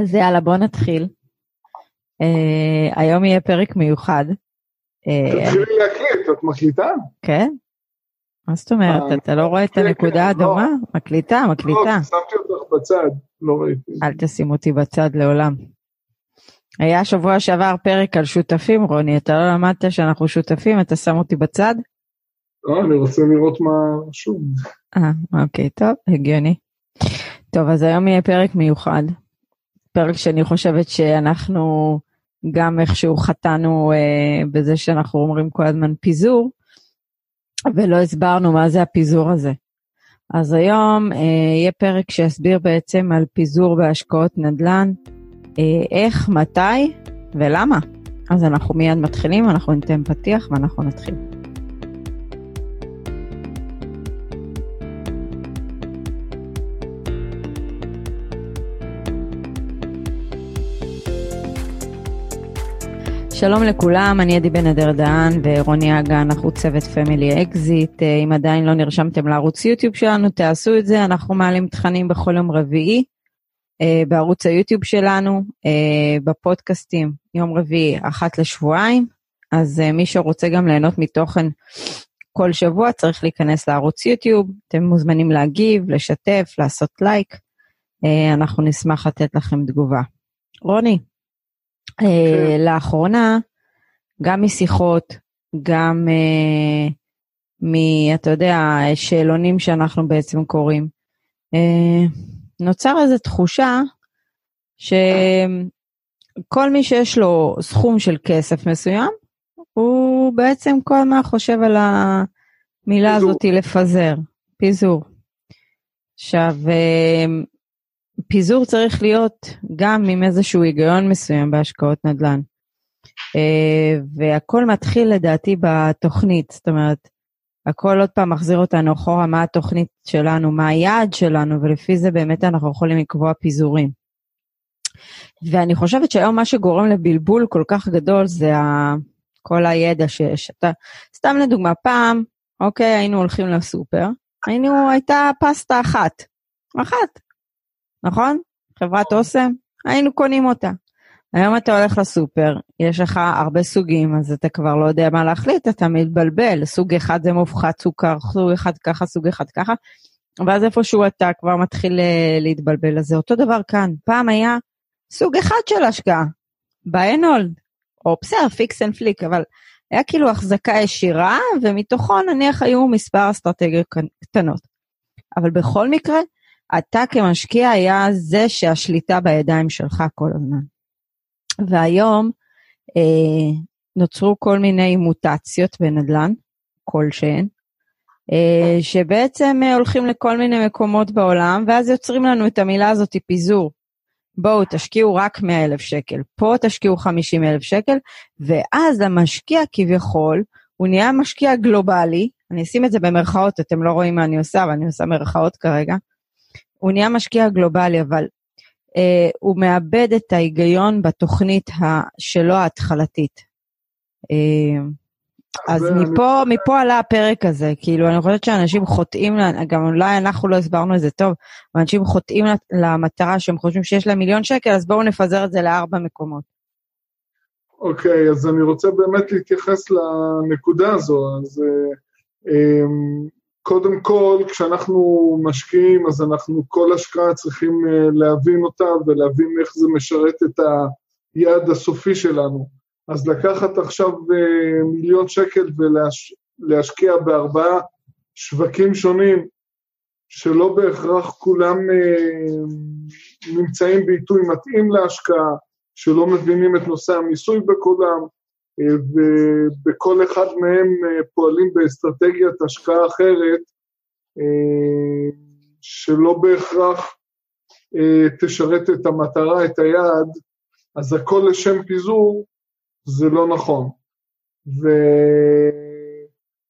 אז יאללה, בוא נתחיל. Uh, היום יהיה פרק מיוחד. אה, תתחילי להקליט, את מקליטה? כן. מה זאת אומרת, אה, אתה לא רואה את הנקודה כן, האדומה? לא. מקליטה, מקליטה. לא, שמתי אותך בצד, לא ראיתי. אל תשים אותי בצד לעולם. היה שבוע שעבר פרק על שותפים, רוני, אתה לא למדת שאנחנו שותפים, אתה שם אותי בצד? לא, אני רוצה לראות מה רשום. אה, אוקיי, טוב, הגיוני. טוב, אז היום יהיה פרק מיוחד. פרק שאני חושבת שאנחנו גם איכשהו חטאנו אה, בזה שאנחנו אומרים כל הזמן פיזור, ולא הסברנו מה זה הפיזור הזה. אז היום אה, יהיה פרק שיסביר בעצם על פיזור בהשקעות נדל"ן, אה, איך, מתי ולמה. אז אנחנו מיד מתחילים, אנחנו ניתן פתיח ואנחנו נתחיל. שלום לכולם, אני עדי בן אדר דהן ורוני אגה, אנחנו צוות Family Exit. אה, אם עדיין לא נרשמתם לערוץ יוטיוב שלנו, תעשו את זה, אנחנו מעלים תכנים בכל יום רביעי אה, בערוץ היוטיוב שלנו, אה, בפודקאסטים, יום רביעי אחת לשבועיים, אז מי שרוצה גם ליהנות מתוכן כל שבוע צריך להיכנס לערוץ יוטיוב, אתם מוזמנים להגיב, לשתף, לעשות לייק, אנחנו נשמח לתת לכם תגובה. רוני, לאחרונה, גם משיחות, גם uh, מ... אתה יודע, שאלונים שאנחנו בעצם קוראים, uh, נוצר איזו תחושה שכל מי שיש לו סכום של כסף מסוים, הוא בעצם כל הזמן חושב על המילה פיזור. הזאת לפזר, פיזור. עכשיו, פיזור צריך להיות גם עם איזשהו היגיון מסוים בהשקעות נדל"ן. Uh, והכל מתחיל לדעתי בתוכנית, זאת אומרת, הכל עוד פעם מחזיר אותנו אחורה, מה התוכנית שלנו, מה היעד שלנו, ולפי זה באמת אנחנו יכולים לקבוע פיזורים. ואני חושבת שהיום מה שגורם לבלבול כל כך גדול זה ה... כל הידע שיש. אתה, סתם לדוגמה, פעם, אוקיי, היינו הולכים לסופר, היינו, הייתה פסטה אחת. אחת. נכון? חברת אוסם, היינו קונים אותה. היום אתה הולך לסופר, יש לך הרבה סוגים, אז אתה כבר לא יודע מה להחליט, אתה מתבלבל. סוג אחד זה מופחת סוכר, סוג אחד ככה, סוג אחד ככה, ואז איפשהו אתה כבר מתחיל אה, להתבלבל. אז זה אותו דבר כאן. פעם היה סוג אחד של השקעה, buy and hold, או בסדר, fix and flip, אבל היה כאילו החזקה ישירה, ומתוכו נניח היו מספר אסטרטגיות קטנות. אבל בכל מקרה, אתה כמשקיע היה זה שהשליטה בידיים שלך כל הזמן. והיום אה, נוצרו כל מיני מוטציות בנדל"ן, כלשהן, אה, שבעצם אה, הולכים לכל מיני מקומות בעולם, ואז יוצרים לנו את המילה הזאת פיזור. בואו תשקיעו רק 100 אלף שקל, פה תשקיעו 50 אלף שקל, ואז המשקיע כביכול, הוא נהיה משקיע גלובלי, אני אשים את זה במרכאות, אתם לא רואים מה אני עושה, אבל אני עושה מרכאות כרגע, הוא נהיה משקיע גלובלי, אבל אה, הוא מאבד את ההיגיון בתוכנית שלו ההתחלתית. אה, אז מפה, מפה עלה הפרק הזה, כאילו אני חושבת שאנשים חוטאים, גם אולי אנחנו לא הסברנו את זה טוב, אבל אנשים חוטאים למטרה שהם חושבים שיש להם מיליון שקל, אז בואו נפזר את זה לארבע מקומות. אוקיי, okay, אז אני רוצה באמת להתייחס לנקודה הזו, אז אה, קודם כל, כשאנחנו משקיעים, אז אנחנו כל השקעה צריכים אה, להבין אותה ולהבין איך זה משרת את היעד הסופי שלנו. אז לקחת עכשיו אה, מיליון שקל ולהשקיע בארבעה שווקים שונים, שלא בהכרח כולם אה, נמצאים בעיתוי מתאים להשקעה, שלא מבינים את נושא המיסוי בכולם, ובכל אחד מהם אה, פועלים באסטרטגיית השקעה אחרת, אה, שלא בהכרח אה, תשרת את המטרה, את היעד, אז הכל לשם פיזור, זה לא נכון.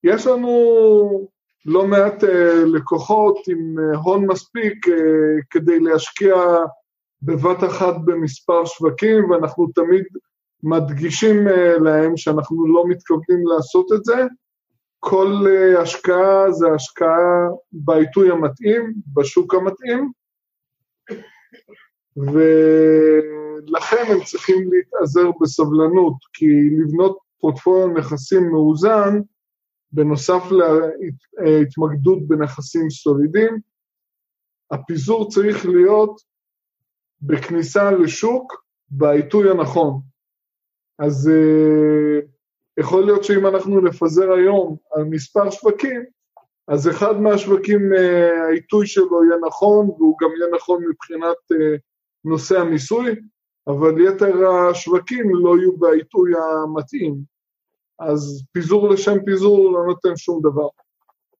ויש לנו לא מעט לקוחות עם הון מספיק כדי להשקיע בבת אחת במספר שווקים, ואנחנו תמיד מדגישים אה, להם שאנחנו לא מתכוונים לעשות את זה. כל אה, השקעה זה השקעה בעיתוי המתאים, בשוק המתאים, ו... לכן הם צריכים להתאזר בסבלנות, כי לבנות פורטפוליו נכסים מאוזן, בנוסף להתמקדות בנכסים סולידיים, הפיזור צריך להיות בכניסה לשוק בעיתוי הנכון. אז uh, יכול להיות שאם אנחנו נפזר היום על מספר שווקים, אז אחד מהשווקים, uh, העיתוי שלו יהיה נכון, והוא גם יהיה נכון מבחינת uh, נושא המיסוי, אבל יתר השווקים לא יהיו בעיתוי המתאים. אז פיזור לשם פיזור לא נותן שום דבר.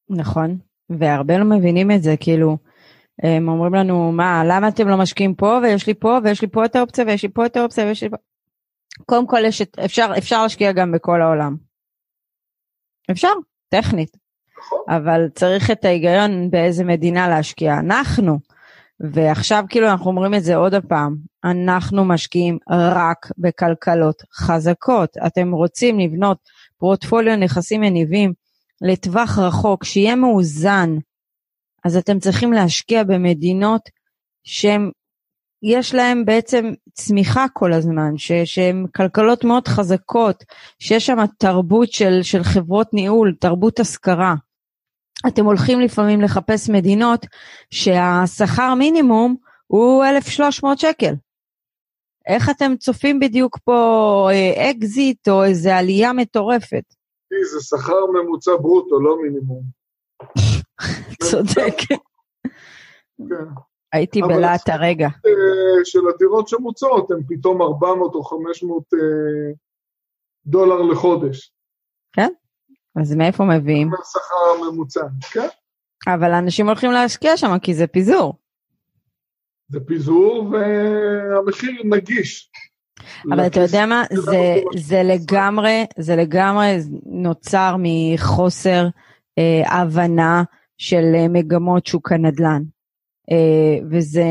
נכון, והרבה לא מבינים את זה, כאילו, הם אומרים לנו, מה, למה אתם לא משקיעים פה, ויש לי פה, ויש לי פה את האופציה, ויש לי פה את האופציה, ויש לי פה... קודם כל, יש את, אפשר, אפשר להשקיע גם בכל העולם. אפשר, טכנית. נכון. אבל צריך את ההיגיון באיזה מדינה להשקיע. אנחנו, ועכשיו כאילו אנחנו אומרים את זה עוד הפעם, אנחנו משקיעים רק בכלכלות חזקות. אתם רוצים לבנות פורטפוליו נכסים מניבים לטווח רחוק, שיהיה מאוזן, אז אתם צריכים להשקיע במדינות שהן, יש להן בעצם צמיחה כל הזמן, שהן כלכלות מאוד חזקות, שיש שם תרבות של, של חברות ניהול, תרבות השכרה. אתם הולכים לפעמים לחפש מדינות שהשכר מינימום הוא 1,300 שקל. איך אתם צופים בדיוק פה אה, אקזיט או איזה עלייה מטורפת? זה שכר ממוצע ברוטו, לא מינימום. צודק. כן. הייתי בלהט הרגע. אה, של הדירות שמוצעות הן פתאום 400 או 500 אה, דולר לחודש. כן? אז מאיפה מביאים? מהשכר הממוצע, כן. אבל אנשים הולכים להשקיע שם כי זה פיזור. זה פיזור והמחיר נגיש. אבל אתה יודע מה, זה, זה לגמרי, זה לגמרי נוצר מחוסר אה, הבנה של אה, מגמות שוק הנדל"ן. אה, וזה,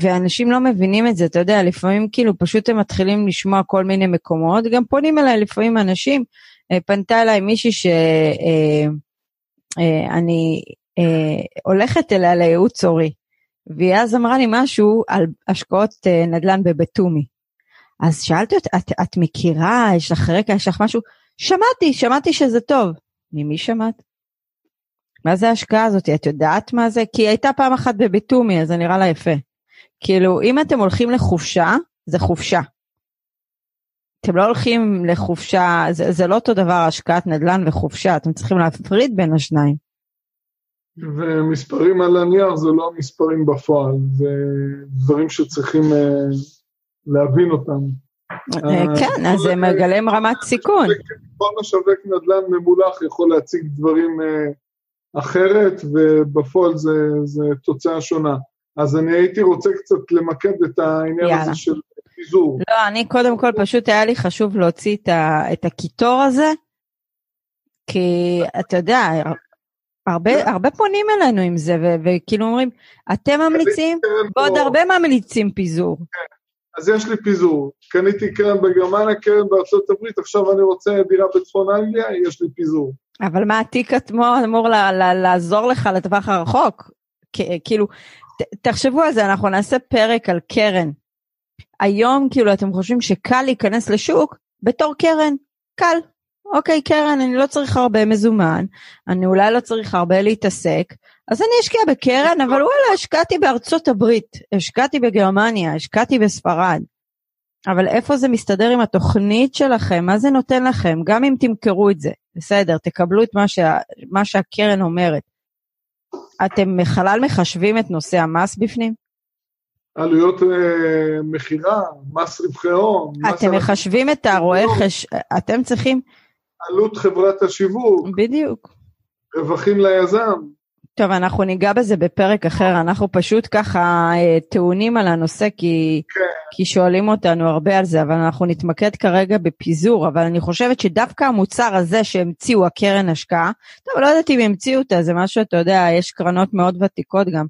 ואנשים לא מבינים את זה, אתה יודע, לפעמים כאילו פשוט הם מתחילים לשמוע כל מיני מקומות, גם פונים אליי לפעמים אנשים, אה, פנתה אליי מישהי שאני אה, הולכת אליה לייעוץ הורי, והיא אז אמרה לי משהו על השקעות נדל"ן בבתומי. אז שאלתי אותה, את, את מכירה, יש לך רקע, יש לך משהו? שמעתי, שמעתי שזה טוב. ממי שמעת? מה זה ההשקעה הזאת? את יודעת מה זה? כי היא הייתה פעם אחת בביטומי, אז זה נראה לה יפה. כאילו, אם אתם הולכים לחופשה, זה חופשה. אתם לא הולכים לחופשה, זה, זה לא אותו דבר השקעת נדל"ן וחופשה, אתם צריכים להפריד בין השניים. ומספרים על הנייר זה לא המספרים בפועל, זה דברים שצריכים uh, להבין אותם. Uh, כן, אז זה מגלם רמת סיכון. כל משווק נדל"ן ממולח יכול להציג דברים אחרת, ובפועל זה, זה תוצאה שונה. אז אני הייתי רוצה קצת למקד את העניין יאללה. הזה של פיזור. לא, אני קודם כל פשוט היה לי חשוב להוציא את, ה, את הקיטור הזה, כי אתה יודע, הרבה, הרבה פונים אלינו עם זה, וכאילו אומרים, אתם ממליצים, ועוד הרבה ממליצים פיזור. כן, אז יש לי פיזור. קניתי קרן בגרמניה, קרן בארצות הברית, עכשיו אני רוצה דירה בצפון אנגליה, יש לי פיזור. אבל מה התיק עצמו אמור לעזור לך לטווח הרחוק? כאילו, תחשבו על זה, אנחנו נעשה פרק על קרן. היום כאילו אתם חושבים שקל להיכנס לשוק בתור קרן, קל. אוקיי, קרן, אני לא צריך הרבה מזומן, אני אולי לא צריך הרבה להתעסק, אז אני אשקיע בקרן, אבל וואלה, השקעתי בארצות הברית, השקעתי בגרמניה, השקעתי בספרד. אבל איפה זה מסתדר עם התוכנית שלכם? מה זה נותן לכם? גם אם תמכרו את זה, בסדר, תקבלו את מה, שה, מה שהקרן אומרת. אתם בכלל מחשבים את נושא המס בפנים? עלויות אה, מכירה, מס רווחי הון. אתם מחשבים את הרואה חש... אתם צריכים... עלות חברת השיווק. בדיוק. רווחים ליזם. טוב, אנחנו ניגע בזה בפרק אחר, אנחנו פשוט ככה אה, טעונים על הנושא כי, כן. כי שואלים אותנו הרבה על זה, אבל אנחנו נתמקד כרגע בפיזור, אבל אני חושבת שדווקא המוצר הזה שהמציאו הקרן השקעה, טוב, לא יודעת אם המציאו אותה, זה משהו, אתה יודע, יש קרנות מאוד ותיקות גם,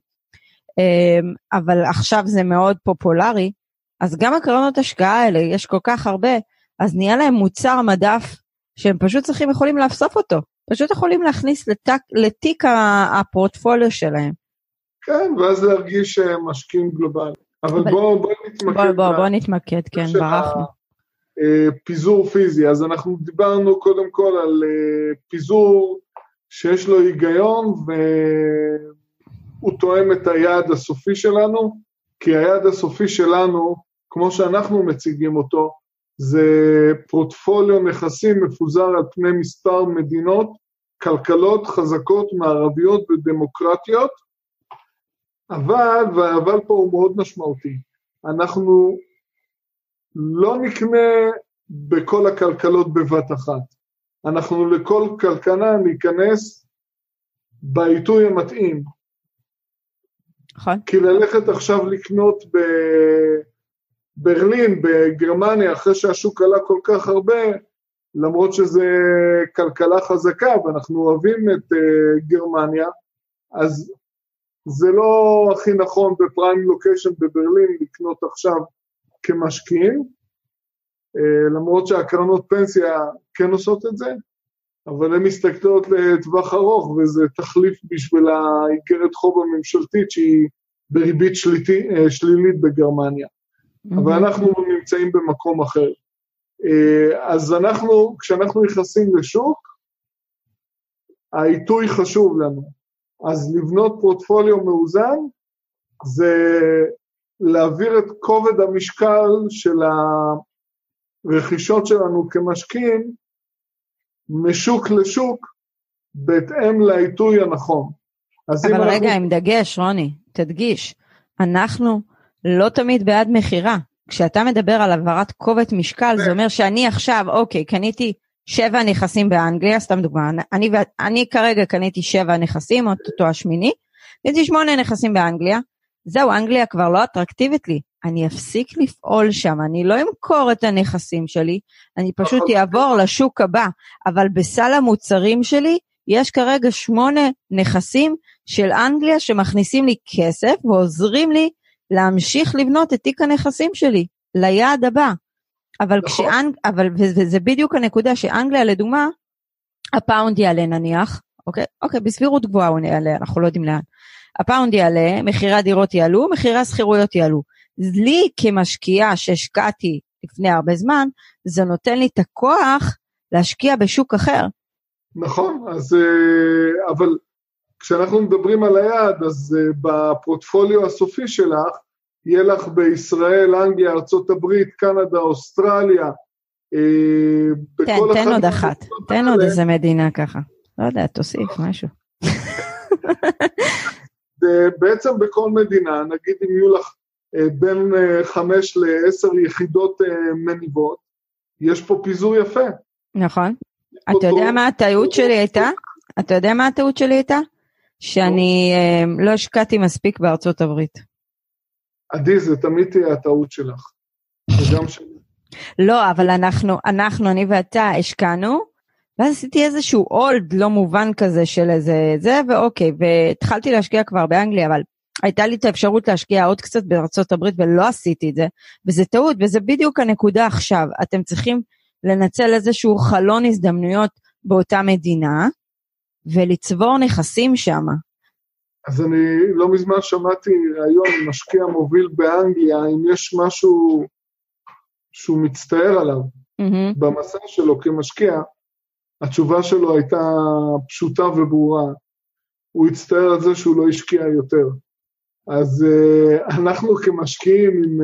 אמ, אבל עכשיו זה מאוד פופולרי, אז גם הקרנות השקעה האלה, יש כל כך הרבה, אז נהיה להם מוצר מדף שהם פשוט צריכים, יכולים לאסוף אותו. פשוט יכולים להכניס לתק, לתיק הפורטפוליו שלהם. כן, ואז להרגיש משקיעים גלובליים. אבל בואו בוא נתמקד. בואו בוא, בוא נתמקד, כן, ברחנו. פיזור פיזי, אז אנחנו דיברנו קודם כל על פיזור שיש לו היגיון והוא תואם את היעד הסופי שלנו, כי היעד הסופי שלנו, כמו שאנחנו מציגים אותו, זה פרוטפוליו נכסים מפוזר על פני מספר מדינות, כלכלות חזקות מערביות ודמוקרטיות, אבל, והאבל פה הוא מאוד משמעותי, אנחנו לא נקנה בכל הכלכלות בבת אחת. אנחנו לכל כלכלה ניכנס בעיתוי המתאים. נכון. כי ללכת עכשיו לקנות בברלין, בגרמניה, אחרי שהשוק עלה כל כך הרבה, למרות שזה כלכלה חזקה ואנחנו אוהבים את uh, גרמניה, אז זה לא הכי נכון בפריים לוקיישן בברלין לקנות עכשיו כמשקיעים, uh, למרות שהקרנות פנסיה כן עושות את זה, אבל הן מסתכלות לטווח ארוך, וזה תחליף בשביל האיגרת חוב הממשלתית שהיא בריבית שליטי, אה, שלילית בגרמניה. Mm-hmm. אבל אנחנו נמצאים במקום אחר. אה, אז אנחנו, כשאנחנו נכנסים לשוק, העיתוי חשוב לנו. אז לבנות פורטפוליו מאוזן זה להעביר את כובד המשקל של הרכישות שלנו כמשקיעים משוק לשוק בהתאם לעיתוי הנכון. אבל רגע, אנחנו... עם דגש, רוני, תדגיש, אנחנו לא תמיד בעד מכירה. כשאתה מדבר על העברת כובד משקל, זה אומר שאני עכשיו, אוקיי, קניתי שבע נכסים באנגליה, סתם דוגמה, אני, אני כרגע קניתי שבע נכסים, אותו השמיני, קניתי שמונה נכסים באנגליה, זהו, אנגליה כבר לא אטרקטיבית לי, אני אפסיק לפעול שם, אני לא אמכור את הנכסים שלי, אני פשוט אעבור לשוק הבא, אבל בסל המוצרים שלי יש כרגע שמונה נכסים של אנגליה שמכניסים לי כסף ועוזרים לי להמשיך לבנות את תיק הנכסים שלי ליעד הבא. אבל נכון. כשאנג... אבל וזה בדיוק הנקודה שאנגליה לדוגמה, הפאונד יעלה נניח, אוקיי? אוקיי, בסבירות גבוהה הוא יעלה, אנחנו לא יודעים לאן. הפאונד יעלה, מחירי הדירות יעלו, מחירי השכירויות יעלו. לי כמשקיעה שהשקעתי לפני הרבה זמן, זה נותן לי את הכוח להשקיע בשוק אחר. נכון, אז אה, אבל כשאנחנו מדברים על היעד, אז אה, בפורטפוליו הסופי שלך, יהיה לך בישראל, אנגליה, ארה"ב, קנדה, אוסטרליה. אה, תן, תן עוד אחת, תן עוד איזה מדינה ככה. לא יודע, תוסיף משהו. בעצם בכל מדינה, נגיד אם יהיו לך אה, בין אה, חמש לעשר יחידות מניבות, יש פה פיזור יפה. נכון. אתה יודע מה הטעות שלי הייתה? אתה יודע מה הטעות שלי הייתה? שאני לא השקעתי מספיק בארצות הברית. עדי, זה תמיד תהיה הטעות שלך. וגם שלי. לא, אבל אנחנו, אנחנו, אני ואתה, השקענו, ואז עשיתי איזשהו אולד לא מובן כזה של איזה זה, ואוקיי, והתחלתי להשקיע כבר באנגליה, אבל הייתה לי את האפשרות להשקיע עוד קצת בארצות הברית ולא עשיתי את זה, וזה טעות, וזה בדיוק הנקודה עכשיו. אתם צריכים לנצל איזשהו חלון הזדמנויות באותה מדינה, ולצבור נכסים שם. אז אני לא מזמן שמעתי ראיון עם משקיע מוביל באנגליה, אם יש משהו שהוא מצטער עליו mm-hmm. במסע שלו כמשקיע, התשובה שלו הייתה פשוטה וברורה. הוא הצטער על זה שהוא לא השקיע יותר. אז uh, אנחנו כמשקיעים, אם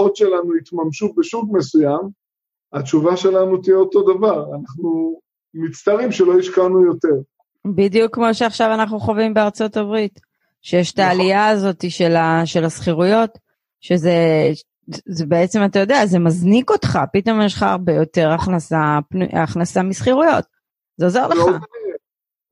uh, שלנו יתממשו בשוק מסוים, התשובה שלנו תהיה אותו דבר, אנחנו מצטערים שלא השקענו יותר. בדיוק כמו שעכשיו אנחנו חווים בארצות הברית, שיש את נכון. העלייה הזאת של, ה, של השכירויות, שזה זה בעצם, אתה יודע, זה מזניק אותך, פתאום יש לך הרבה יותר הכנסה, הכנסה משכירויות, זה עוזר לך.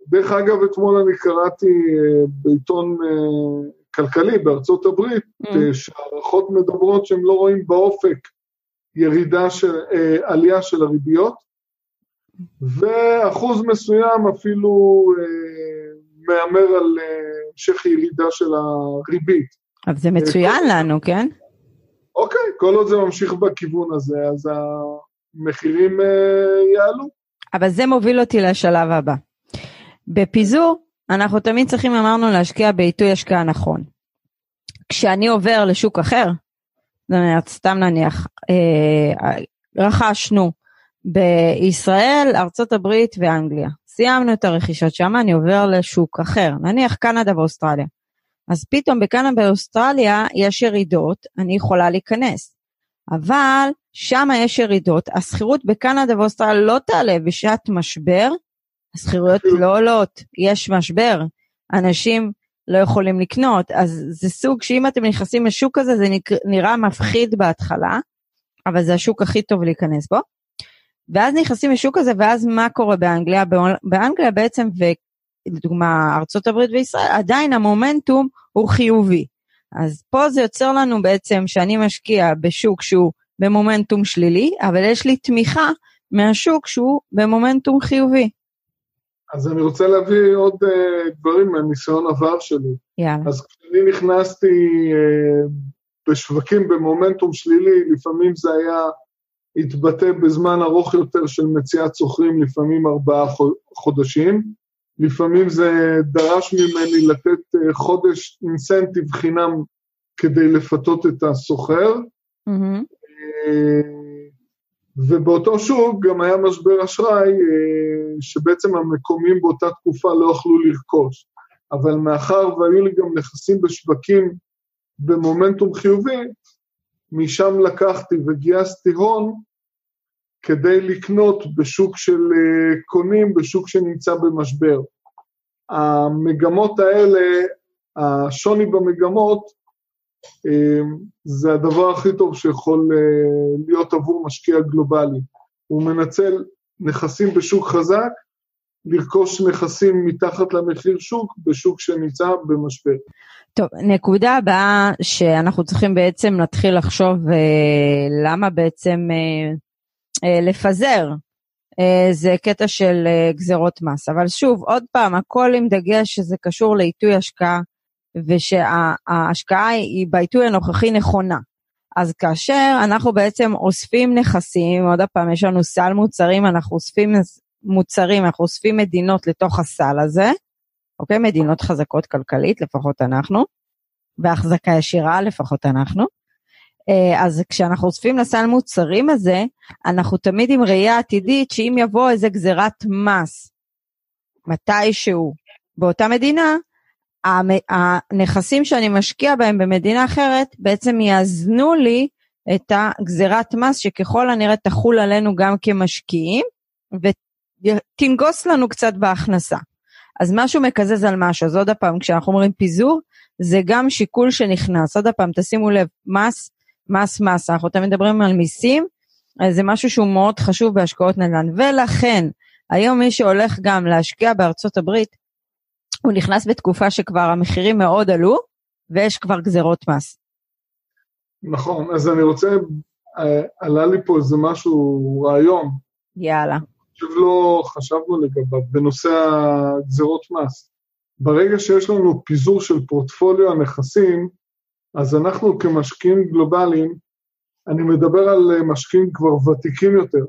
דרך אגב, אתמול אני קראתי uh, בעיתון uh, כלכלי בארצות הברית, mm. אה, שהערכות מדברות שהם לא רואים באופק ירידה של, אה, עלייה של הריביות, ואחוז מסוים אפילו אה, מהמר על המשך ירידה של הריבית. אבל זה מצוין כל... לנו, כן? אוקיי, כל עוד זה ממשיך בכיוון הזה, אז המחירים יעלו. אבל זה מוביל אותי לשלב הבא. בפיזור אנחנו תמיד צריכים, אמרנו, להשקיע בעיתוי השקעה נכון. כשאני עובר לשוק אחר, זאת אומרת, סתם נניח, אה, רכשנו בישראל, ארצות הברית ואנגליה. סיימנו את הרכישות שם, אני עובר לשוק אחר, נניח קנדה ואוסטרליה. אז פתאום בקנדה ואוסטרליה יש ירידות, אני יכולה להיכנס. אבל שם יש ירידות, השכירות בקנדה ואוסטרליה לא תעלה בשעת משבר, השכירויות לא עולות, יש משבר, אנשים לא יכולים לקנות, אז זה סוג שאם אתם נכנסים לשוק הזה זה נראה מפחיד בהתחלה, אבל זה השוק הכי טוב להיכנס בו. ואז נכנסים לשוק הזה, ואז מה קורה באנגליה? באנגליה בעצם, ולדוגמה הברית וישראל, עדיין המומנטום הוא חיובי. אז פה זה יוצר לנו בעצם שאני משקיע בשוק שהוא במומנטום שלילי, אבל יש לי תמיכה מהשוק שהוא במומנטום חיובי. אז אני רוצה להביא עוד uh, דברים מהניסיון עבר שלי. יאללה. אז כשאני נכנסתי uh, בשווקים במומנטום שלילי, לפעמים זה היה התבטא בזמן ארוך יותר של מציאת שוכרים, לפעמים ארבעה חודשים. לפעמים זה דרש ממני לתת uh, חודש אינסנטיב חינם כדי לפתות את הסוחר. Mm-hmm. ובאותו שוק גם היה משבר אשראי, אה, שבעצם המקומיים באותה תקופה לא יכלו לרכוש. אבל מאחר והיו לי גם נכסים בשווקים במומנטום חיובי, משם לקחתי וגייסתי הון כדי לקנות בשוק של אה, קונים, בשוק שנמצא במשבר. המגמות האלה, השוני במגמות, אמ, זה הדבר הכי טוב שיכול אה, להיות עבור משקיע גלובלי. הוא מנצל נכסים בשוק חזק, לרכוש נכסים מתחת למחיר שוק בשוק שנמצא במשבר. טוב, נקודה הבאה שאנחנו צריכים בעצם להתחיל לחשוב אה, למה בעצם אה, אה, לפזר, אה, זה קטע של אה, גזרות מס. אבל שוב, עוד פעם, הכל עם דגש שזה קשור לעיתוי השקעה. ושההשקעה היא בעיתוי הנוכחי נכונה. אז כאשר אנחנו בעצם אוספים נכסים, עוד פעם, יש לנו סל מוצרים, אנחנו אוספים מוצרים, אנחנו אוספים מדינות לתוך הסל הזה, אוקיי? מדינות חזקות כלכלית, לפחות אנחנו, והחזקה ישירה, לפחות אנחנו. אה, אז כשאנחנו אוספים לסל מוצרים הזה, אנחנו תמיד עם ראייה עתידית שאם יבוא איזה גזירת מס מתישהו באותה מדינה, הנכסים שאני משקיע בהם במדינה אחרת בעצם יאזנו לי את הגזירת מס שככל הנראה תחול עלינו גם כמשקיעים ותנגוס לנו קצת בהכנסה. אז משהו מקזז על משהו, אז עוד פעם, כשאנחנו אומרים פיזור, זה גם שיקול שנכנס. עוד פעם, תשימו לב, מס, מס, מס, אנחנו תמיד מדברים על מיסים, אז זה משהו שהוא מאוד חשוב בהשקעות נדל"ן. ולכן, היום מי שהולך גם להשקיע בארצות הברית, הוא נכנס בתקופה שכבר המחירים מאוד עלו, ויש כבר גזרות מס. נכון, אז אני רוצה, אה, עלה לי פה איזה משהו, רעיון. יאללה. עכשיו לא חשבנו לגביו, בנושא הגזרות מס. ברגע שיש לנו פיזור של פורטפוליו הנכסים, אז אנחנו כמשקיעים גלובליים, אני מדבר על משקיעים כבר ותיקים יותר,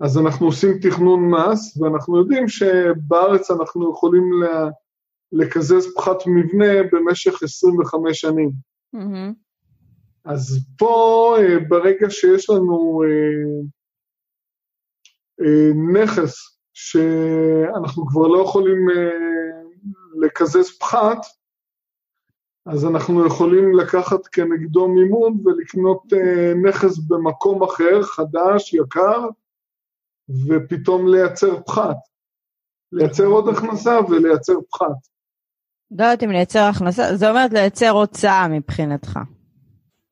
אז אנחנו עושים תכנון מס, ואנחנו יודעים שבארץ אנחנו יכולים לקזז פחת מבנה במשך 25 שנים. Mm-hmm. אז פה, אה, ברגע שיש לנו אה, אה, נכס שאנחנו כבר לא יכולים לקזז פחת, אז אנחנו יכולים לקחת כנגדו מימון ולקנות נכס במקום אחר, חדש, יקר, ופתאום לייצר פחת. לייצר עוד הכנסה ולייצר פחת. לא יודעת אם לייצר הכנסה, זה אומר לייצר הוצאה מבחינתך.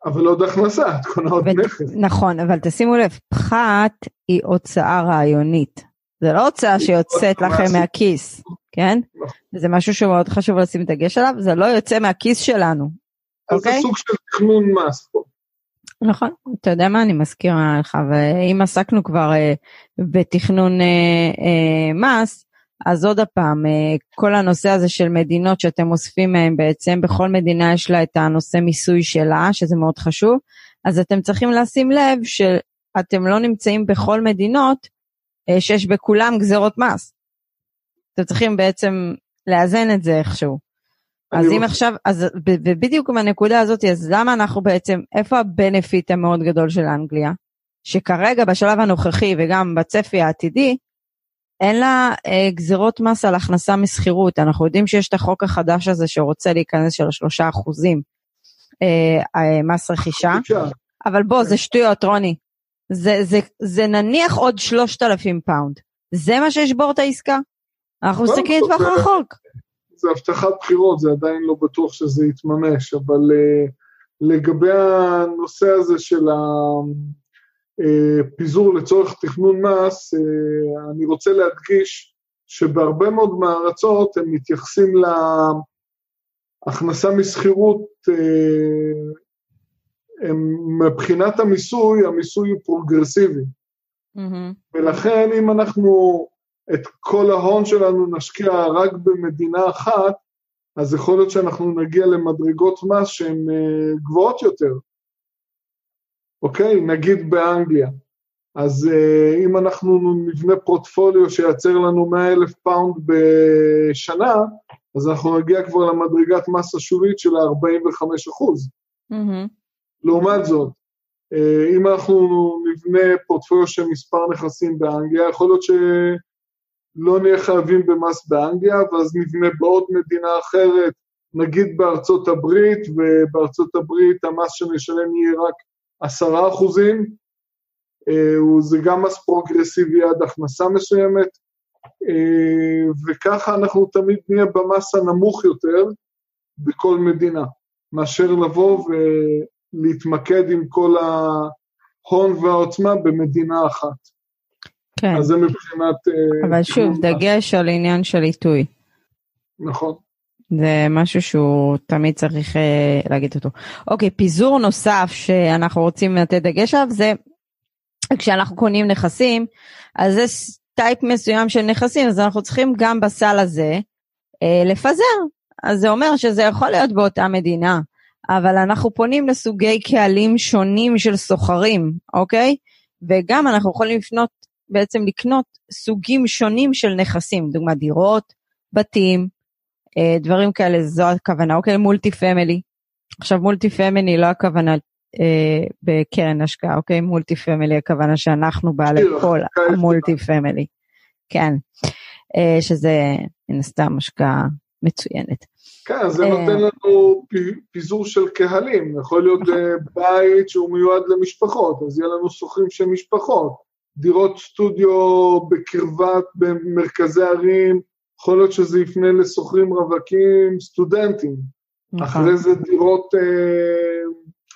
אבל עוד הכנסה, את קונה עוד נכס. נכון, אבל תשימו לב, פחת היא הוצאה רעיונית. זה לא הוצאה שיוצאת לכם מהכיס, כן? נכון. זה משהו שמאוד חשוב לשים דגש עליו, זה לא יוצא מהכיס שלנו, אוקיי? זה סוג של תכנון מס פה. נכון, אתה יודע מה אני מזכירה לך, ואם עסקנו כבר אה, בתכנון אה, אה, מס, אז עוד פעם, אה, כל הנושא הזה של מדינות שאתם אוספים מהן בעצם, בכל מדינה יש לה את הנושא מיסוי שלה, שזה מאוד חשוב, אז אתם צריכים לשים לב שאתם לא נמצאים בכל מדינות אה, שיש בכולם גזרות מס. אתם צריכים בעצם לאזן את זה איכשהו. אז אם רוצה... עכשיו, אז ובדיוק בנקודה הזאת, אז למה אנחנו בעצם, איפה הבנפיט המאוד גדול של אנגליה? שכרגע בשלב הנוכחי וגם בצפי העתידי, אין לה אה, גזירות מס על הכנסה משכירות. אנחנו יודעים שיש את החוק החדש הזה שרוצה להיכנס של השלושה אחוזים אה, אה, מס רכישה, אבל בוא, זה שטויות, רוני. זה, זה, זה נניח עוד שלושת אלפים פאונד. זה מה שישבור את העסקה? אנחנו מסתכלים לטווח רחוק. זה הבטחת בחירות, זה עדיין לא בטוח שזה יתממש, אבל אה, לגבי הנושא הזה של הפיזור אה, לצורך תכנון מס, אה, אני רוצה להדגיש שבהרבה מאוד מהארצות הם מתייחסים להכנסה משכירות, אה, מבחינת המיסוי, המיסוי הוא פרוגרסיבי. ממ-הממ. ולכן אם אנחנו את כל ההון שלנו נשקיע רק במדינה אחת, אז יכול להיות שאנחנו נגיע למדרגות מס שהן אה, גבוהות יותר. אוקיי? נגיד באנגליה. אז אה, אם אנחנו נבנה פורטפוליו שייצר לנו 100 אלף פאונד בשנה, אז אנחנו נגיע כבר למדרגת מס השולית של ה-45 אחוז. ממ-הממ. לעומת זאת, אה, אם אנחנו נבנה פורטפוליו של מספר נכסים באנגליה, יכול להיות ש... לא נהיה חייבים במס באנגליה, ואז נבנה בעוד מדינה אחרת, נגיד בארצות הברית, ובארצות הברית המס שנשלם יהיה רק עשרה אחוזים, אה, זה גם מס פרוגרסיבי עד הכנסה מסוימת, אה, וככה אנחנו תמיד נהיה במס הנמוך יותר בכל מדינה, מאשר לבוא ולהתמקד עם כל ההון והעוצמה במדינה אחת. כן. אז זה מבחינת... אה, אבל שוב, דגש על עניין של עיתוי. נכון. זה משהו שהוא תמיד צריך uh, להגיד אותו. אוקיי, פיזור נוסף שאנחנו רוצים לתת דגש עליו זה כשאנחנו קונים נכסים, אז זה טייפ מסוים של נכסים, אז אנחנו צריכים גם בסל הזה uh, לפזר. אז זה אומר שזה יכול להיות באותה מדינה, אבל אנחנו פונים לסוגי קהלים שונים של סוחרים, אוקיי? וגם אנחנו יכולים לפנות בעצם לקנות סוגים שונים של נכסים, דוגמת דירות, בתים, אה, דברים כאלה, זו הכוונה, אוקיי, multi family. עכשיו multi family לא הכוונה אה, בקרן השקעה, אוקיי, multi family הכוונה שאנחנו בעלי כל ה multi family. כן, אה, שזה מן הסתם השקעה מצוינת. כן, זה נותן לנו פיזור של קהלים, יכול להיות נכון. בית שהוא מיועד למשפחות, אז יהיה לנו שוכרים של משפחות. דירות סטודיו בקרבת, במרכזי ערים, יכול להיות שזה יפנה לשוכרים רווקים, סטודנטים. נכון. אחרי זה דירות...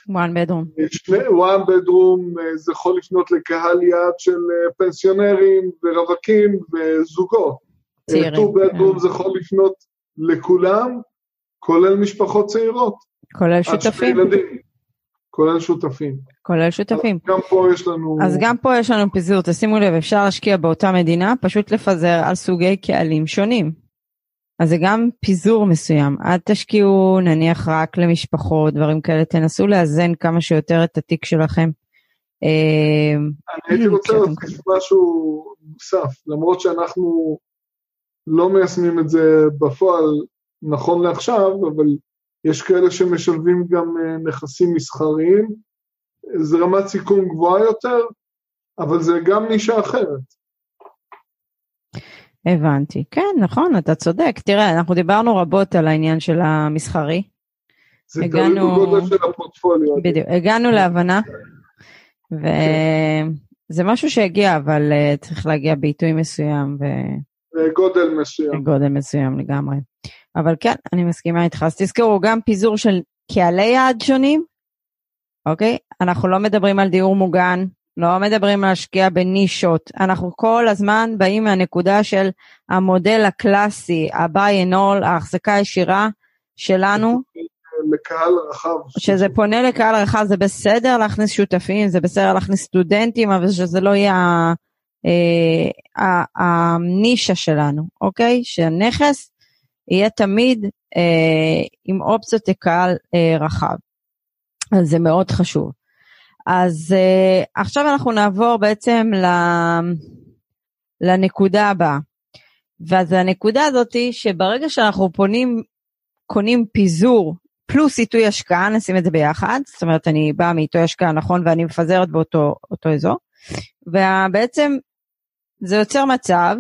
one bedroom. שני, one bedroom, אה, זה יכול לפנות לקהל יעד של אה, פנסיונרים ורווקים וזוגות. צעירים. two bedroom yeah. זה יכול לפנות לכולם, כולל משפחות צעירות. כולל שותפים. כולל שותפים. כולל שותפים. גם פה יש לנו... אז גם פה יש לנו פיזור, תשימו לב, אפשר להשקיע באותה מדינה, פשוט לפזר על סוגי קהלים שונים. אז זה גם פיזור מסוים. אל תשקיעו נניח רק למשפחות, דברים כאלה, תנסו לאזן כמה שיותר את התיק שלכם. אה, אני הייתי רוצה להוסיף משהו נוסף, למרות שאנחנו לא מיישמים את זה בפועל נכון לעכשיו, אבל יש כאלה שמשלבים גם אה, נכסים מסחריים, זה רמת סיכון גבוהה יותר, אבל זה גם נישה אחרת. הבנתי. כן, נכון, אתה צודק. תראה, אנחנו דיברנו רבות על העניין של המסחרי. זה הגענו... תלוי בגודל של הפורטפוליו. בדיוק, הגענו להבנה, וזה משהו שהגיע, אבל uh, צריך להגיע בעיתוי מסוים. ו... גודל מסוים. גודל מסוים לגמרי. אבל כן, אני מסכימה איתך. אז תזכרו, גם פיזור של קהלי יעד שונים, אוקיי? אנחנו לא מדברים על דיור מוגן, לא מדברים על להשקיע בנישות, אנחנו כל הזמן באים מהנקודה של המודל הקלאסי, ה-buy and all, ההחזקה הישירה שלנו. לקהל רחב. שזה פונה לקהל רחב, זה בסדר להכניס שותפים, זה בסדר להכניס סטודנטים, אבל שזה לא יהיה אה, הנישה שלנו, אוקיי? שהנכס יהיה תמיד אה, עם אופציות לקהל אה, רחב. אז זה מאוד חשוב. אז אה, עכשיו אנחנו נעבור בעצם ל, לנקודה הבאה. ואז הנקודה הזאת היא שברגע שאנחנו פונים קונים פיזור פלוס עיתוי השקעה, נשים את זה ביחד, זאת אומרת אני באה מעיתוי השקעה נכון ואני מפזרת באותו אזור, ובעצם זה יוצר מצב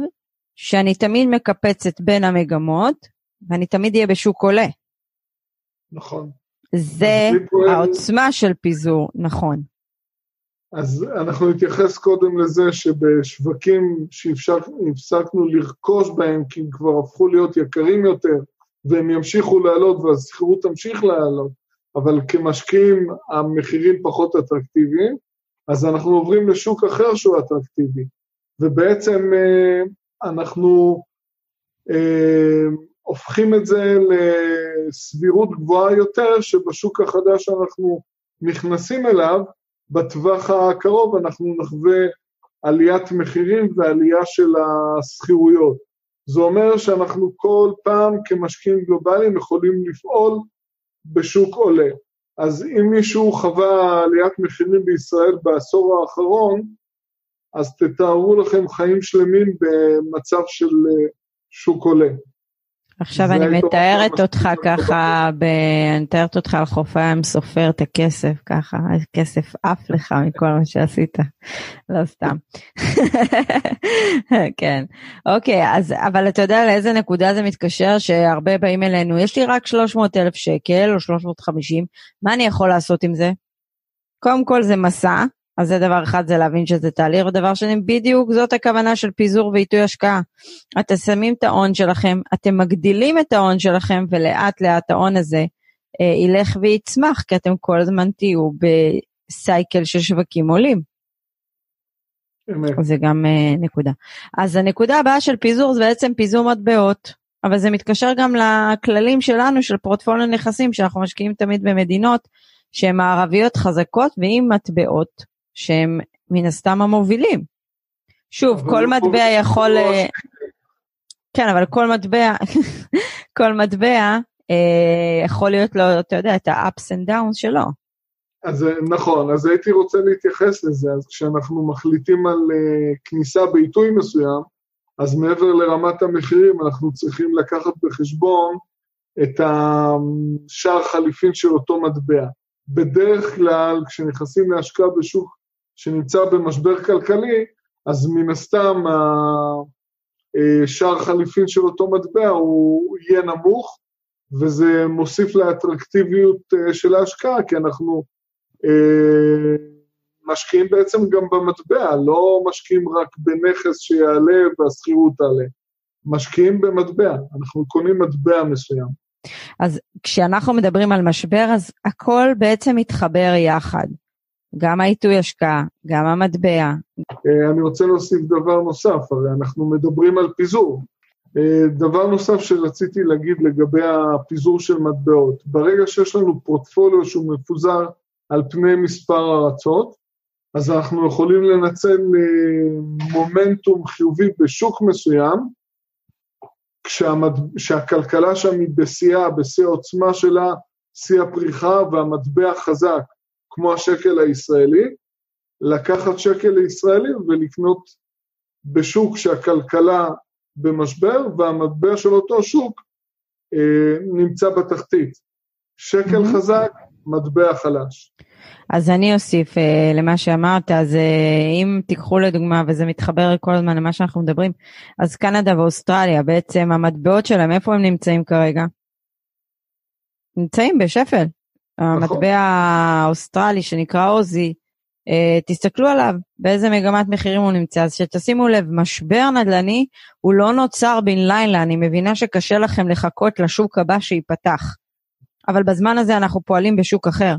שאני תמיד מקפצת בין המגמות ואני תמיד אהיה בשוק עולה. נכון. זה העוצמה של פיזור, נכון. אז אנחנו נתייחס קודם לזה שבשווקים שהפסקנו לרכוש בהם כי הם כבר הפכו להיות יקרים יותר והם ימשיכו לעלות והשכירות תמשיך לעלות, אבל כמשקיעים המחירים פחות אטרקטיביים, אז אנחנו עוברים לשוק אחר שהוא אטרקטיבי, ובעצם אה, אנחנו אה, הופכים את זה לסבירות גבוהה יותר שבשוק החדש שאנחנו נכנסים אליו, בטווח הקרוב אנחנו נחווה עליית מחירים ועלייה של השכירויות. זה אומר שאנחנו כל פעם כמשקיעים גלובליים יכולים לפעול בשוק עולה. אז אם מישהו חווה עליית מחירים בישראל בעשור האחרון, אז תתארו לכם חיים שלמים במצב של שוק עולה. עכשיו אני מתארת אותך ככה, ב... אני מתארת אותך על חוף הים סופר את הכסף ככה, הכסף עף לך מכל מה שעשית, לא סתם. כן, אוקיי, אז אבל אתה יודע לאיזה נקודה זה מתקשר שהרבה באים אלינו, יש לי רק 300 אלף שקל או 350, מה אני יכול לעשות עם זה? קודם כל זה מסע, אז זה דבר אחד, זה להבין שזה תהליך, ודבר שני, בדיוק זאת הכוונה של פיזור ועיתוי השקעה. אתם שמים את ההון שלכם, אתם מגדילים את ההון שלכם, ולאט לאט ההון הזה אה, ילך ויצמח, כי אתם כל הזמן תהיו בסייקל של שווקים עולים. זה גם אה, נקודה. אז הנקודה הבאה של פיזור זה בעצם פיזור מטבעות, אבל זה מתקשר גם לכללים שלנו של פורטפוליו נכסים, שאנחנו משקיעים תמיד במדינות שהן מערביות חזקות ועם מטבעות שהם מן הסתם המובילים. שוב, כל מטבע יכול... אה, כן, אבל כל מטבע, כל מטבע אה, יכול להיות לו, אתה יודע, את ה-ups and downs שלו. אז אה, נכון, אז הייתי רוצה להתייחס לזה, אז כשאנחנו מחליטים על uh, כניסה בעיתוי מסוים, אז מעבר לרמת המחירים, אנחנו צריכים לקחת בחשבון את השער חליפין של אותו מטבע. בדרך כלל, כשנכנסים להשקעה בשוק שנמצא במשבר כלכלי, אז מן הסתם השער חליפין של אותו מטבע הוא יהיה נמוך, וזה מוסיף לאטרקטיביות אה, של ההשקעה, כי אנחנו אה, משקיעים בעצם גם במטבע, לא משקיעים רק בנכס שיעלה והשכירות תעלה. משקיעים במטבע, אנחנו קונים מטבע מסוים. אז כשאנחנו מדברים על משבר, אז הכל בעצם מתחבר יחד. גם העיתוי השקעה, גם המטבע. אה, אני רוצה להוסיף דבר נוסף, הרי אנחנו מדברים על פיזור. אה, דבר נוסף שרציתי להגיד לגבי הפיזור של מטבעות, ברגע שיש לנו פורטפוליו שהוא מפוזר על פני מספר ארצות, אז אנחנו יכולים לנצל אה, מומנטום חיובי בשוק מסוים. כשהכלכלה שם היא בשיאה, בשיא העוצמה שלה, שיא הפריחה והמטבע חזק. כמו השקל הישראלי, לקחת שקל לישראלי ולקנות בשוק שהכלכלה במשבר והמטבע של אותו שוק אה, נמצא בתחתית. שקל ממ-הממ. חזק, מטבע חלש. אז אני אוסיף אה, למה שאמרת, אז אה, אם תיקחו לדוגמה, וזה מתחבר כל הזמן למה שאנחנו מדברים, אז קנדה ואוסטרליה, בעצם המטבעות שלהם, איפה הם נמצאים כרגע? נמצאים בשפל. המטבע נכון. האוסטרלי שנקרא עוזי, uh, תסתכלו עליו, באיזה מגמת מחירים הוא נמצא. אז שתשימו לב, משבר נדל"ני הוא לא נוצר בן לילה, אני מבינה שקשה לכם לחכות לשוק הבא שייפתח. אבל בזמן הזה אנחנו פועלים בשוק אחר.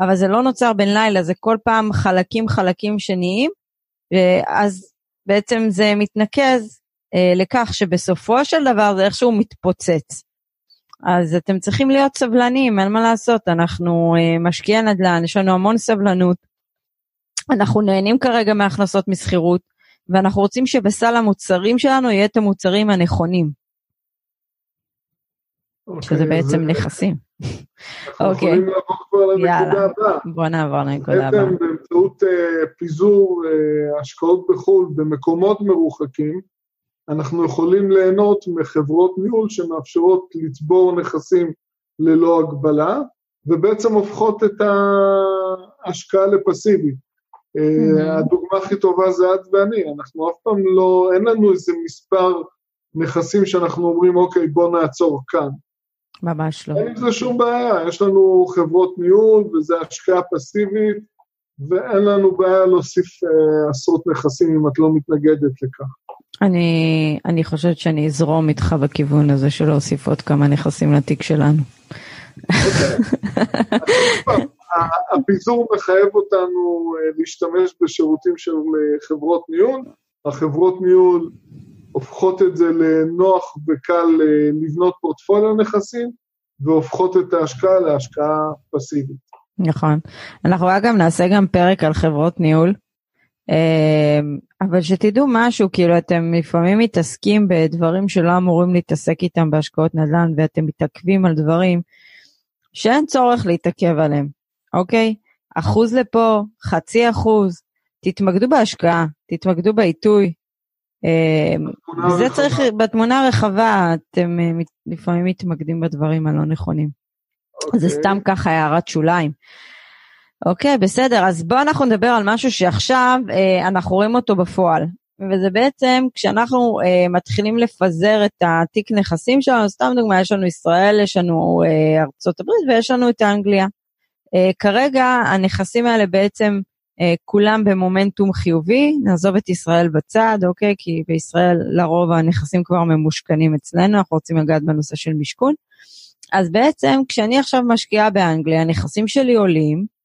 אבל זה לא נוצר בן לילה, זה כל פעם חלקים חלקים שניים, ואז בעצם זה מתנקז אה, לכך שבסופו של דבר זה איכשהו מתפוצץ. אז אתם צריכים להיות סבלניים, אין מה לעשות, אנחנו uh, משקיעי נדל"ן, יש לנו המון סבלנות. אנחנו נהנים כרגע מהכנסות משכירות, ואנחנו רוצים שבסל המוצרים שלנו יהיה את המוצרים הנכונים. Okay, אוקיי, שזה בעצם זה... נכסים. אוקיי. יכולים לעבור כבר לנקודה הבאה. בוא נעבור לנקודה הבאה. בעצם באמצעות uh, פיזור uh, השקעות בחו"ל במקומות מרוחקים, אנחנו יכולים ליהנות מחברות ניהול שמאפשרות לצבור נכסים ללא הגבלה, ובעצם הופכות את ההשקעה לפסיבית. Mm-hmm. הדוגמה הכי טובה זה את ואני, אנחנו אף פעם לא, אין לנו איזה מספר נכסים שאנחנו אומרים, אוקיי, בוא נעצור כאן. ממש לא. אין עם זה שום בעיה, יש לנו חברות ניהול וזה השקעה פסיבית, ואין לנו בעיה להוסיף אה, עשרות נכסים אם את לא מתנגדת לכך. אני, אני חושבת שאני אזרום איתך בכיוון הזה של להוסיף עוד כמה נכסים לתיק שלנו. הפיזור מחייב אותנו אה, להשתמש בשירותים של אה, חברות ניהול, החברות ניהול הופכות את זה לנוח וקל אה, לבנות פורטפוליו נכסים, והופכות את ההשקעה להשקעה פסיבית. נכון. אנחנו אגב נעשה גם פרק על חברות ניהול, אבל שתדעו משהו, כאילו אתם לפעמים מתעסקים בדברים שלא אמורים להתעסק איתם בהשקעות נדל"ן, ואתם מתעכבים על דברים שאין צורך להתעכב עליהם, אוקיי? אחוז לפה, חצי אחוז, תתמקדו בהשקעה, תתמקדו בעיתוי. אמ, צריך, בתמונה הרחבה, אתם אה, לפעמים מתמקדים בדברים הלא נכונים. אוקיי. זה סתם ככה הערת שוליים. אוקיי, בסדר, אז בואו אנחנו נדבר על משהו שעכשיו אה, אנחנו רואים אותו בפועל. וזה בעצם כשאנחנו אה, מתחילים לפזר את התיק נכסים שלנו, סתם דוגמא, יש לנו ישראל, יש לנו אה, ארצות הברית ויש לנו את אנגליה. אה, כרגע הנכסים האלה בעצם אה, כולם במומנטום חיובי, נעזוב את ישראל בצד, אוקיי? כי בישראל לרוב הנכסים כבר ממושכנים אצלנו, אנחנו רוצים לגעת בנושא של משכון. אז בעצם כשאני עכשיו משקיעה באנגליה, הנכסים שלי עולים,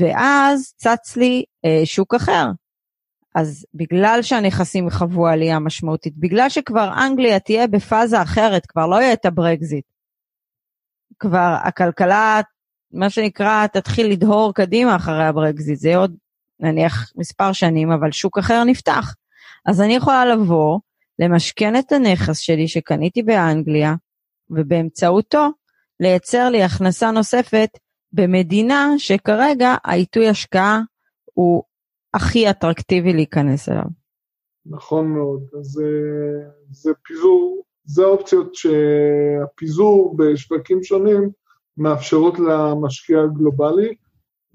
ואז צץ לי אה, שוק אחר, אז בגלל שהנכסים חוו עלייה משמעותית, בגלל שכבר אנגליה תהיה בפאזה אחרת, כבר לא יהיה את הברקזיט. כבר הכלכלה, מה שנקרא, תתחיל לדהור קדימה אחרי הברקזיט, זה עוד נניח מספר שנים, אבל שוק אחר נפתח. אז אני יכולה לבוא, למשכן את הנכס שלי שקניתי באנגליה, ובאמצעותו לייצר לי הכנסה נוספת במדינה שכרגע העיתוי השקעה הוא הכי אטרקטיבי להיכנס אליו. נכון מאוד, אז אה, זה פיזור, זה האופציות שהפיזור בשווקים שונים מאפשרות למשקיע הגלובלי,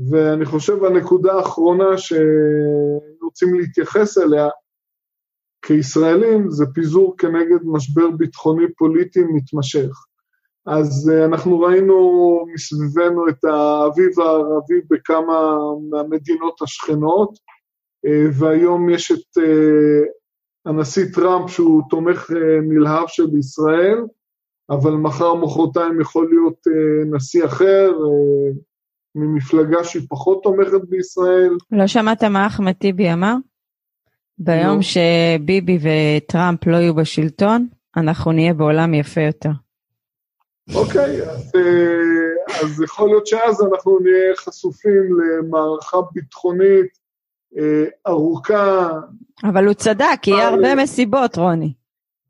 ואני חושב הנקודה האחרונה שרוצים להתייחס אליה כישראלים זה פיזור כנגד משבר ביטחוני פוליטי מתמשך. אז uh, אנחנו ראינו מסביבנו את האביב הערבי בכמה מהמדינות השכנות, uh, והיום יש את uh, הנשיא טראמפ שהוא תומך נלהב של ישראל, אבל מחר מחרתיים יכול להיות נשיא אחר, ממפלגה שהיא פחות תומכת בישראל. לא שמעת מה אחמד טיבי אמר? ביום לא. שביבי וטראמפ לא יהיו בשלטון, אנחנו נהיה בעולם יפה יותר. אוקיי, אז, אה, אז יכול להיות שאז אנחנו נהיה חשופים למערכה ביטחונית אה, ארוכה. אבל הוא צדק, יהיה הרבה מסיבות, רוני.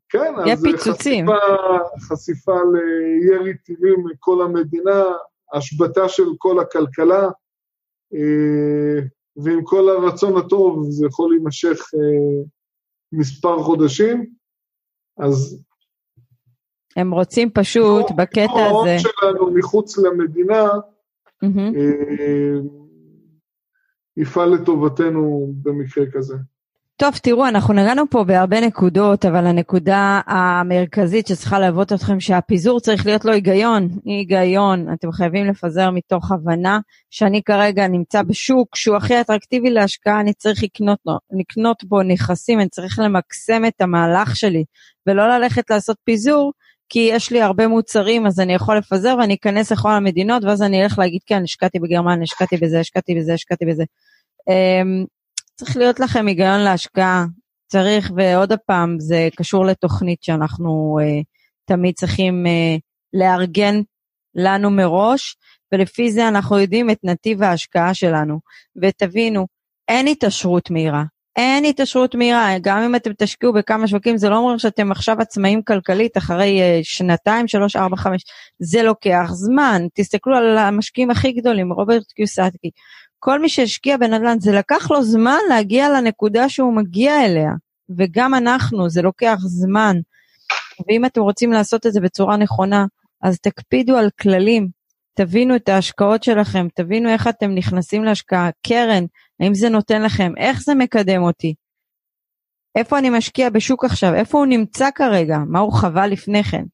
כן, אז פיצוצים. חשיפה, חשיפה לירי טילים מכל המדינה, השבתה של כל הכלכלה, אה, ועם כל הרצון הטוב זה יכול להימשך מספר חודשים, אז הם רוצים פשוט בקטע הזה... ההון שלנו מחוץ למדינה אה, יפעל לטובתנו במקרה כזה. טוב, תראו, אנחנו נגענו פה בהרבה נקודות, אבל הנקודה המרכזית שצריכה להוות אתכם שהפיזור צריך להיות לו היגיון. היגיון, אתם חייבים לפזר מתוך הבנה שאני כרגע נמצא בשוק שהוא הכי אטרקטיבי להשקעה, אני צריך לקנות, לקנות בו נכסים, אני צריך למקסם את המהלך שלי, ולא ללכת לעשות פיזור כי יש לי הרבה מוצרים, אז אני יכול לפזר ואני אכנס לכל המדינות, ואז אני אלך להגיד, כן, השקעתי בגרמניה, השקעתי בזה, השקעתי בזה, השקעתי בזה. Um, צריך להיות לכם היגיון להשקעה, צריך, ועוד פעם, זה קשור לתוכנית שאנחנו uh, תמיד צריכים uh, לארגן לנו מראש, ולפי זה אנחנו יודעים את נתיב ההשקעה שלנו. ותבינו, אין התעשרות מהירה. אין התעשרות מהירה, גם אם אתם תשקיעו בכמה שווקים, זה לא אומר שאתם עכשיו עצמאים כלכלית אחרי uh, שנתיים, שלוש, ארבע, חמש, זה לוקח זמן. תסתכלו על המשקיעים הכי גדולים, רוברט קיוסטקי. כל מי שהשקיע בנדל"ן, זה לקח לו זמן להגיע לנקודה שהוא מגיע אליה. וגם אנחנו, זה לוקח זמן. ואם אתם רוצים לעשות את זה בצורה נכונה, אז תקפידו על כללים, תבינו את ההשקעות שלכם, תבינו איך אתם נכנסים להשקעה, קרן, האם זה נותן לכם, איך זה מקדם אותי, איפה אני משקיע בשוק עכשיו, איפה הוא נמצא כרגע, מה הוא חווה לפני כן,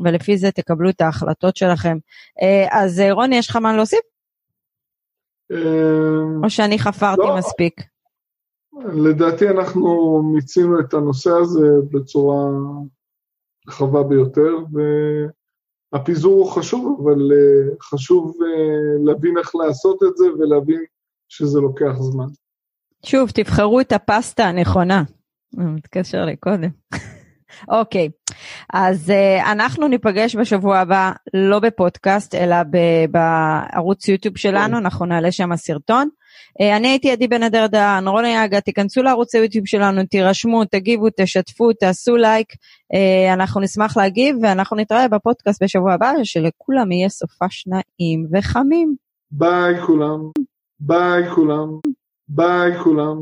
ולפי זה תקבלו את ההחלטות שלכם. אה, אז אה, רוני, יש לך מה להוסיף? אה, או שאני חפרתי לא. מספיק? לדעתי אנחנו מיצינו את הנושא הזה בצורה רחבה ביותר, והפיזור הוא חשוב, אבל חשוב להבין איך לעשות את זה ולהבין שזה לוקח זמן. שוב, תבחרו את הפסטה הנכונה. מתקשר לי קודם. אוקיי, אז אה, אנחנו ניפגש בשבוע הבא לא בפודקאסט אלא בערוץ יוטיוב שלנו, אנחנו נעלה שם סרטון. אה, אני הייתי עדי בן אדר דהן, רוני אגה, תיכנסו לערוץ היוטיוב שלנו, תירשמו, תגיבו, תשתפו, תעשו לייק, אה, אנחנו נשמח להגיב ואנחנו נתראה בפודקאסט בשבוע הבא, שלכולם יהיה סופ"ש נעים וחמים. ביי כולם, ביי כולם, ביי כולם.